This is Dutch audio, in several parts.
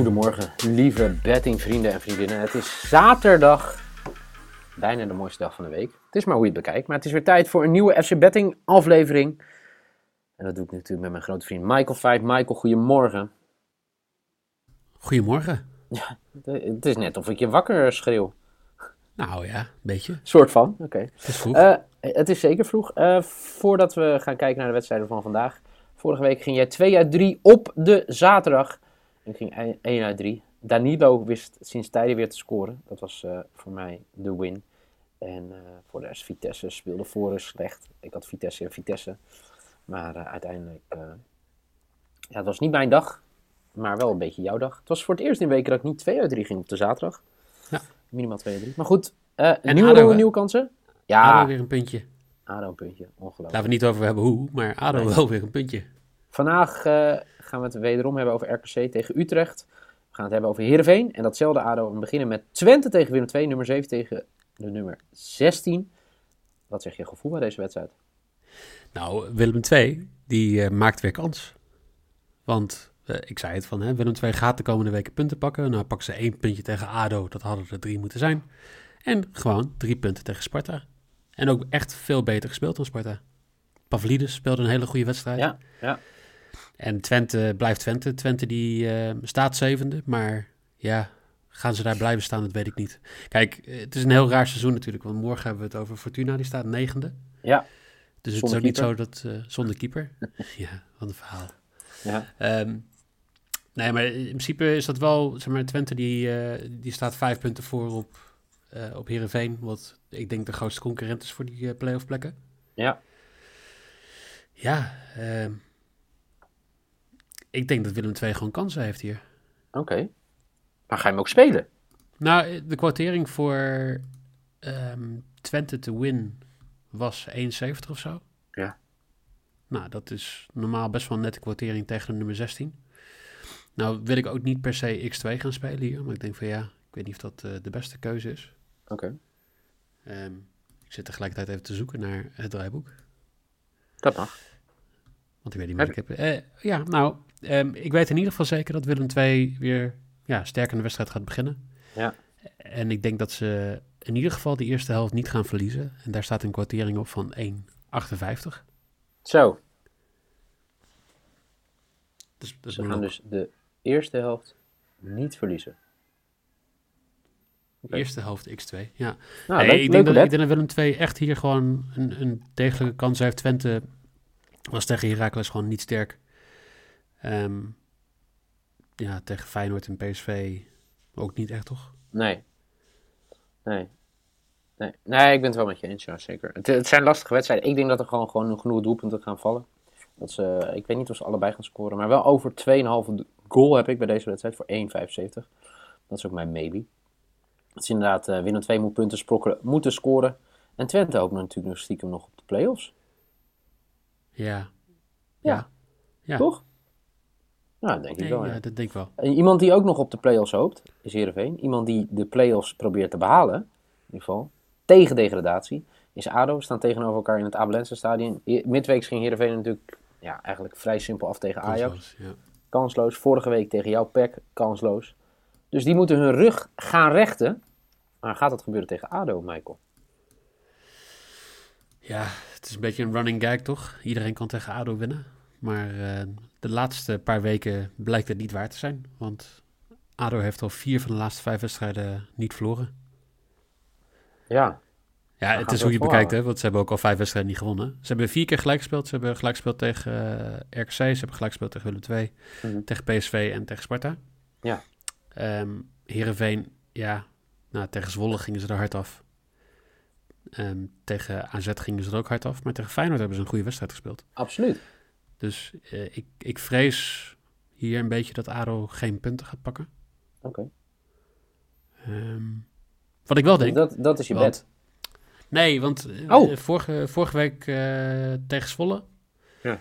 Goedemorgen, lieve bettingvrienden en vriendinnen. Het is zaterdag, bijna de mooiste dag van de week. Het is maar hoe je het bekijkt, maar het is weer tijd voor een nieuwe FC Betting aflevering. En dat doe ik natuurlijk met mijn grote vriend Michael Veit. Michael, goedemorgen. Goedemorgen. Ja, het is net of ik je wakker schreeuw. Nou ja, een beetje. Soort van, oké. Het is vroeg. Eh, het is zeker vroeg. Eh, voordat we gaan kijken naar de wedstrijden van vandaag. Vorige week ging jij 2 uit 3 op de zaterdag. En ging 1 uit 3. Danilo wist sinds tijden weer te scoren. Dat was eh, voor mij de win. En eh, voor de rest Vitesse speelde voor slecht. Ik had Vitesse en Vitesse. Maar eh, uiteindelijk... ja, het was niet mijn dag. Maar wel een beetje jouw dag. Het was voor het eerst in weken dat ik niet 2 uit 3 ging op de zaterdag. Ja. Minimaal 2 uit 3. Maar goed, En nieuwe, ADO, nieuwe kansen. Ja, ADO weer een puntje. ADO een puntje. Ongelooflijk. Laten we niet over hebben hoe, maar ADO Nee. wel weer een puntje. Vandaag eh, gaan we het wederom hebben over RKC tegen Utrecht. We gaan het hebben over Heerenveen en datzelfde ADO. We beginnen met Twente tegen Willem II, nummer 7 tegen de nummer 16. Wat zeg je gevoel bij deze wedstrijd? Nou, Willem II, die eh, maakt weer kans. Want eh, ik zei het van, hè, Willem II gaat de komende weken punten pakken. Nou pakken ze één puntje tegen ADO, dat hadden er drie moeten zijn. En gewoon drie punten tegen Sparta. En ook echt veel beter gespeeld dan Sparta. Pavlidis speelde een hele goede wedstrijd. Ja, ja. En Twente blijft Twente. Twente die eh, staat zevende, maar ja, gaan ze daar blijven staan, dat weet ik niet. Kijk, het is een heel raar seizoen natuurlijk, want morgen hebben we het over Fortuna, die staat negende. Ja. Dus het is ook niet zo dat, eh, zonder keeper. ja, wat een verhaal. ja. Ehm, nee, maar in principe is dat wel, zeg maar, Twente die, eh, die staat vijf punten voor op, op Heerenveen, wat ik denk de grootste concurrent is voor die play-off plekken. Ja. Ja, ehm, ik denk dat Willem II gewoon kansen heeft hier. Oké. Maar ga je hem ook spelen? Nou, de kwartering voor ehm, Twente te win was 1,70 of zo. Ja. Nou, dat is normaal best wel een nette kwartering tegen de nummer 16. Nou wil ik ook niet per se X2 gaan spelen hier, maar ik denk van ja, ik weet niet of dat eh, de beste keuze is. Oké. Ehm, ik zit tegelijkertijd even te zoeken naar het draaiboek, Dat mag. Want ik weet niet meer. Ik heb, eh, ja, nou, ehm, ik weet in ieder geval zeker dat Willem II weer ja, sterk in de wedstrijd gaat beginnen. Ja. En ik denk dat ze in ieder geval de eerste helft niet gaan verliezen. En daar staat een kwartering op van 1,58. Zo, Dus een gaan dus de eerste helft niet verliezen. Eerste helft x2. Ja. Nou, leuk, ik, denk dat, ik denk dat Willem II echt hier gewoon een, een degelijke kans heeft. Twente was tegen Heracles gewoon niet sterk. Ehm, ja, tegen Feyenoord en PSV ook niet echt, toch? Nee. Nee. Nee. nee, ik ben het wel met je eens, ja, zeker. Het, het zijn lastige wedstrijden. Ik denk dat er gewoon, gewoon genoeg doelpunten gaan vallen. Dat ze, ik weet niet of ze allebei gaan scoren, maar wel over 2,5 goal heb ik bij deze wedstrijd voor 1,75. Dat is ook mijn maybe. Het is inderdaad, eh Willem 2 moet punten sprokkelen, moeten scoren. En Twente hoopt natuurlijk nog stiekem nog op de play-offs. Ja. Ja. Ja. Toch? Nou, dat denk ik Nee, wel, ja. ja, dat denk ik wel. En Iemand die ook nog op de play-offs hoopt, is Heerenveen. Iemand die de play-offs probeert te behalen, in ieder geval, tegen degradatie, is ADO. We staan tegenover elkaar in het Abelense stadion. Midweeks ging Heerenveen natuurlijk ja, eigenlijk vrij simpel af tegen Ajax. Kansloos, Ja. Kansloos. Vorige week tegen jouw PEC, kansloos. Dus die moeten hun rug gaan rechten. Maar gaat dat gebeuren tegen ADO, Michael? Ja, het is een beetje een running gag, toch? Iedereen kan tegen ADO winnen. Maar eh, de laatste paar weken blijkt het niet waar te zijn. Want ADO heeft al vier van de laatste vijf wedstrijden niet verloren. Ja. Ja, het is hoe je bekijkt, hè? Want ze hebben ook al vijf wedstrijden niet gewonnen. Ze hebben vier keer gelijk gespeeld. Ze hebben gelijk gespeeld tegen eh, RKC. Ze hebben gelijk gespeeld tegen Willem II. Mhm. Tegen PSV en tegen Sparta. Ja. Ehm Heerenveen, ja, nou, tegen Zwolle gingen ze er hard af. Ehm, tegen AZ gingen ze er ook hard af. Maar tegen Feyenoord hebben ze een goede wedstrijd gespeeld. Absoluut. Dus eh, ik, ik vrees hier een beetje dat ADO geen punten gaat pakken. Oké. Ehm, wat ik wel denk... Dat, dat is je want- bed. Nee, want eh, Oh. vorige, vorige week eh, tegen Zwolle Ja.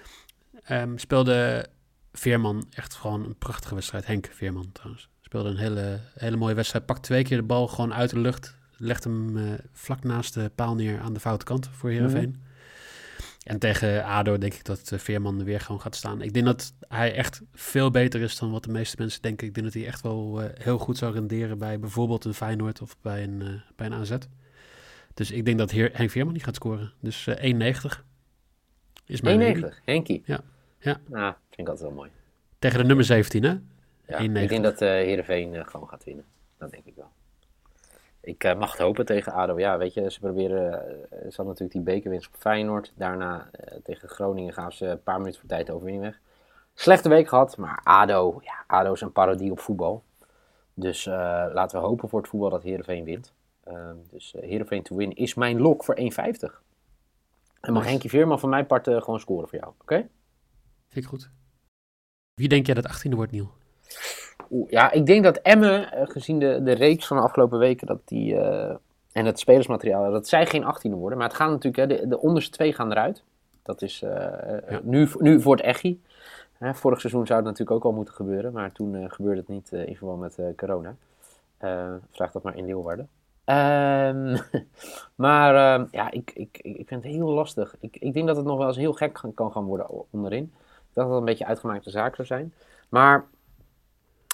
ehm, speelde Veerman echt gewoon een prachtige wedstrijd. Henk Veerman trouwens. Speelde een hele, hele mooie wedstrijd. Pakt twee keer de bal gewoon uit de lucht. Legt hem eh, vlak naast de paal neer aan de foute kant voor Heerenveen. En tegen ADO denk ik dat uh, Veerman er weer gewoon gaat staan. Ik denk dat hij echt veel beter is dan wat de meeste mensen denken. Ik denk dat hij echt wel uh, heel goed zou renderen bij bijvoorbeeld een Feyenoord of bij een, uh, bij een AZ. Dus ik denk dat Heer, Henk Veerman niet gaat scoren. Dus 1,90 is mijn 1,90? Henkie? Ja. ja. Nou, vind ik altijd wel mooi. Tegen de nummer 17, hè? Ja, ik denk dat uh, Heerenveen gewoon gaat winnen. Dat denk ik wel. Ik uh, mag het hopen tegen ADO. Ja, weet je, ze proberen... Uh, ze hadden natuurlijk die bekerwinst op Feyenoord. Daarna tegen Groningen gaven ze een paar minuten voor tijd de overwinning weg. Slechte week gehad, maar ADO... Ja, ADO is een parodie op voetbal. Dus laten we hopen voor het voetbal dat Heerenveen wint. Ehm, dus Heerenveen to win is mijn lok voor 1,50. En mag Henkie Veerman van mijn part gewoon scoren voor jou, oké? Vind ik goed. Wie denk jij dat 18e wordt, Niel? Oeh, ja, ik denk dat Emmen, eh, gezien de, de reeks van de afgelopen weken, dat die, uh, en het spelersmateriaal, dat zij geen 18e worden. Maar het gaan natuurlijk, hè, de, de onderste twee gaan eruit. Dat is uh, ja. nu, nu voor het Echi. vorig seizoen zou het natuurlijk ook al moeten gebeuren, maar toen gebeurde het niet in verband met corona. vraag dat maar in Leeuwarden. Um, maar uh, ja, ik, ik, ik vind het heel lastig. Ik, ik denk dat het nog wel eens heel gek kan, gaan worden onderin. Dat het een beetje uitgemaakte zaak zou zijn. Maar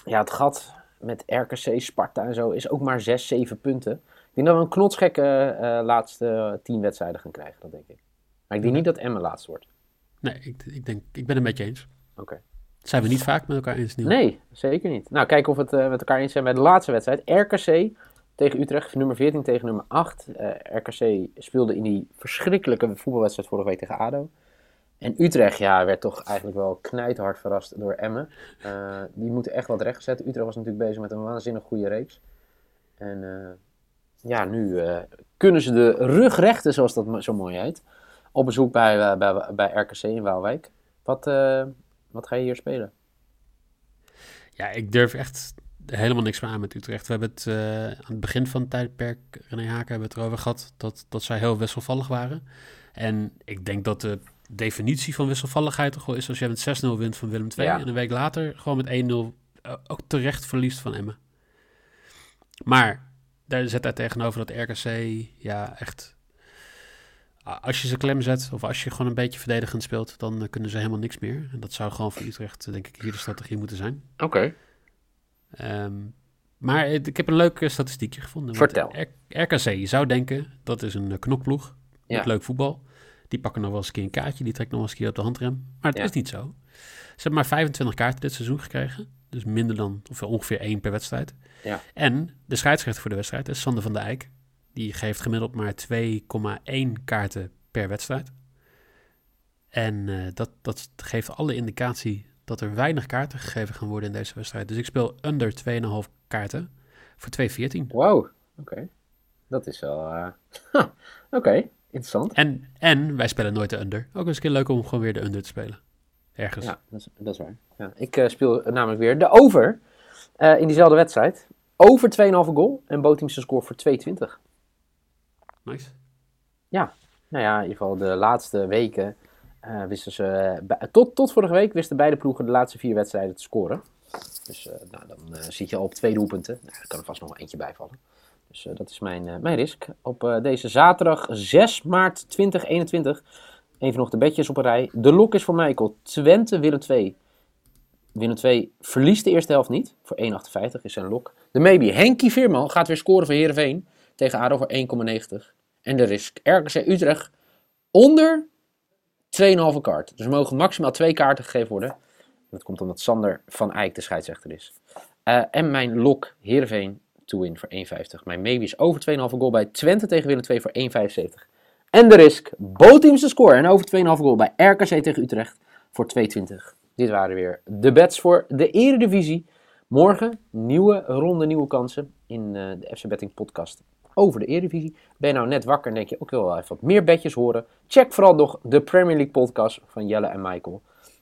ja, het gat met RKC, Sparta en zo is ook maar 6, 7 punten. Ik denk dat we een knotsgekke uh, laatste 10 wedstrijden gaan krijgen, dat denk ik. Maar ik denk niet dat Emmen laatst wordt. Nee, ik, ik, denk, ik ben het met je eens. Oké. Okay. Zijn we niet vaak met elkaar eens, Niel? Nee, zeker niet. Nou, kijken of we het uh, met elkaar eens zijn bij de laatste wedstrijd. RKC tegen Utrecht, nummer 14 tegen nummer 8. Uh, RKC speelde in die verschrikkelijke voetbalwedstrijd vorige week tegen ADO. En Utrecht ja, werd toch eigenlijk wel knijthard verrast door Emmen. Uh, die moeten echt wat rechtgezet. Utrecht was natuurlijk bezig met een waanzinnig goede reeks. En uh, ja, nu uh, kunnen ze de rug rechten, zoals dat zo mooi heet. Op bezoek bij, bij, bij RKC in Waalwijk. Wat, wat ga je hier spelen? Ja, ik durf echt helemaal niks meer aan met Utrecht. We hebben het aan het begin van het tijdperk, René Haken, hebben het erover gehad dat, dat zij heel wisselvallig waren. En ik denk dat de definitie van wisselvalligheid toch wel is als je met 6-0 wint van Willem II en een week later gewoon met 1-0 uh, ook terecht verliest van Emmen. Maar daar zet hij tegenover dat RKC ja echt als je ze klem zet of als je gewoon een beetje verdedigend speelt, dan uh, kunnen ze helemaal niks meer. En dat zou gewoon voor Utrecht denk ik hier de strategie moeten zijn. Oké. Okay. Um, maar ik heb een leuk statistiekje gevonden. Vertel. RKC, je zou denken dat is een knokploeg met ja. leuk voetbal. Die pakken nog wel eens een keer een kaartje. Die trekken nog wel eens een keer op de handrem. Maar het is niet zo. Ze hebben maar 25 kaarten dit seizoen gekregen. Dus minder dan, of ongeveer één per wedstrijd. Ja. En de scheidsrechter voor de wedstrijd is Sander van der Eyck. Die geeft gemiddeld maar 2,1 kaarten per wedstrijd. En uh, dat, dat geeft alle indicatie dat er weinig kaarten gegeven gaan worden in deze wedstrijd. Dus ik speel under 2,5 kaarten voor 2,14. Wow, oké. Dat is wel... Uh... oké. Okay. Interessant. En, en wij spelen nooit de under. Ook eens een keer leuk om gewoon weer de under te spelen. Ergens. Ja, dat is, dat is waar. Ja, ik uh, speel namelijk weer de over uh, in diezelfde wedstrijd. Over 2,5 goal en Boteamse score voor 2,20. Nice. Ja, nou ja, in ieder geval de laatste weken uh, wisten ze... tot, tot vorige week wisten beide ploegen de laatste vier wedstrijden te scoren. Dus nou, dan zit je al op twee doelpunten. Nou, er kan er vast nog wel eentje bijvallen. Dus uh, dat is mijn, uh, mijn risk. Op uh, deze zaterdag 6 maart 2021. Even nog de bedjes op een rij. De lok is voor Michael. Twente, Willem 2. Willem 2 verliest de eerste helft niet. Voor 1,58 is zijn lok. De maybe. Henkie Veerman gaat weer scoren voor Heerenveen. Tegen ADO voor 1,90. En de risk. RKC Utrecht onder 2,5 kaart. Dus er mogen maximaal twee kaarten gegeven worden. Dat komt omdat Sander van Eyck de scheidsrechter is. en mijn lok Heerenveen to win voor 1,50. Mijn maybe is over 2,5 goal bij Twente tegen Willem 2 voor 1,75. En de risk, bootteams te score en over 2,5 goal bij RKC tegen Utrecht voor 2,20. Dit waren weer de bets voor de Eredivisie. Morgen nieuwe ronde, nieuwe kansen in uh, de FC Betting podcast over de Eredivisie. Ben je nou net wakker en denk je, ook wil wel even wat meer bedjes horen? Check vooral nog de Premier League podcast van Jelle en Michael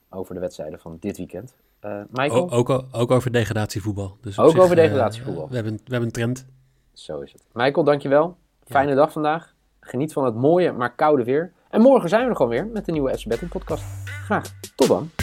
over de wedstrijden van dit weekend. Uh, Michael? ook, ook, over degradatievoetbal. Dus ook over eh, degradatievoetbal. we, hebben, we hebben een trend. Zo is het. Michael, dankjewel. Fijne dag vandaag. Geniet van het mooie, maar koude weer. En morgen zijn we er gewoon weer met de nieuwe FC Betting podcast. Graag. Tot dan.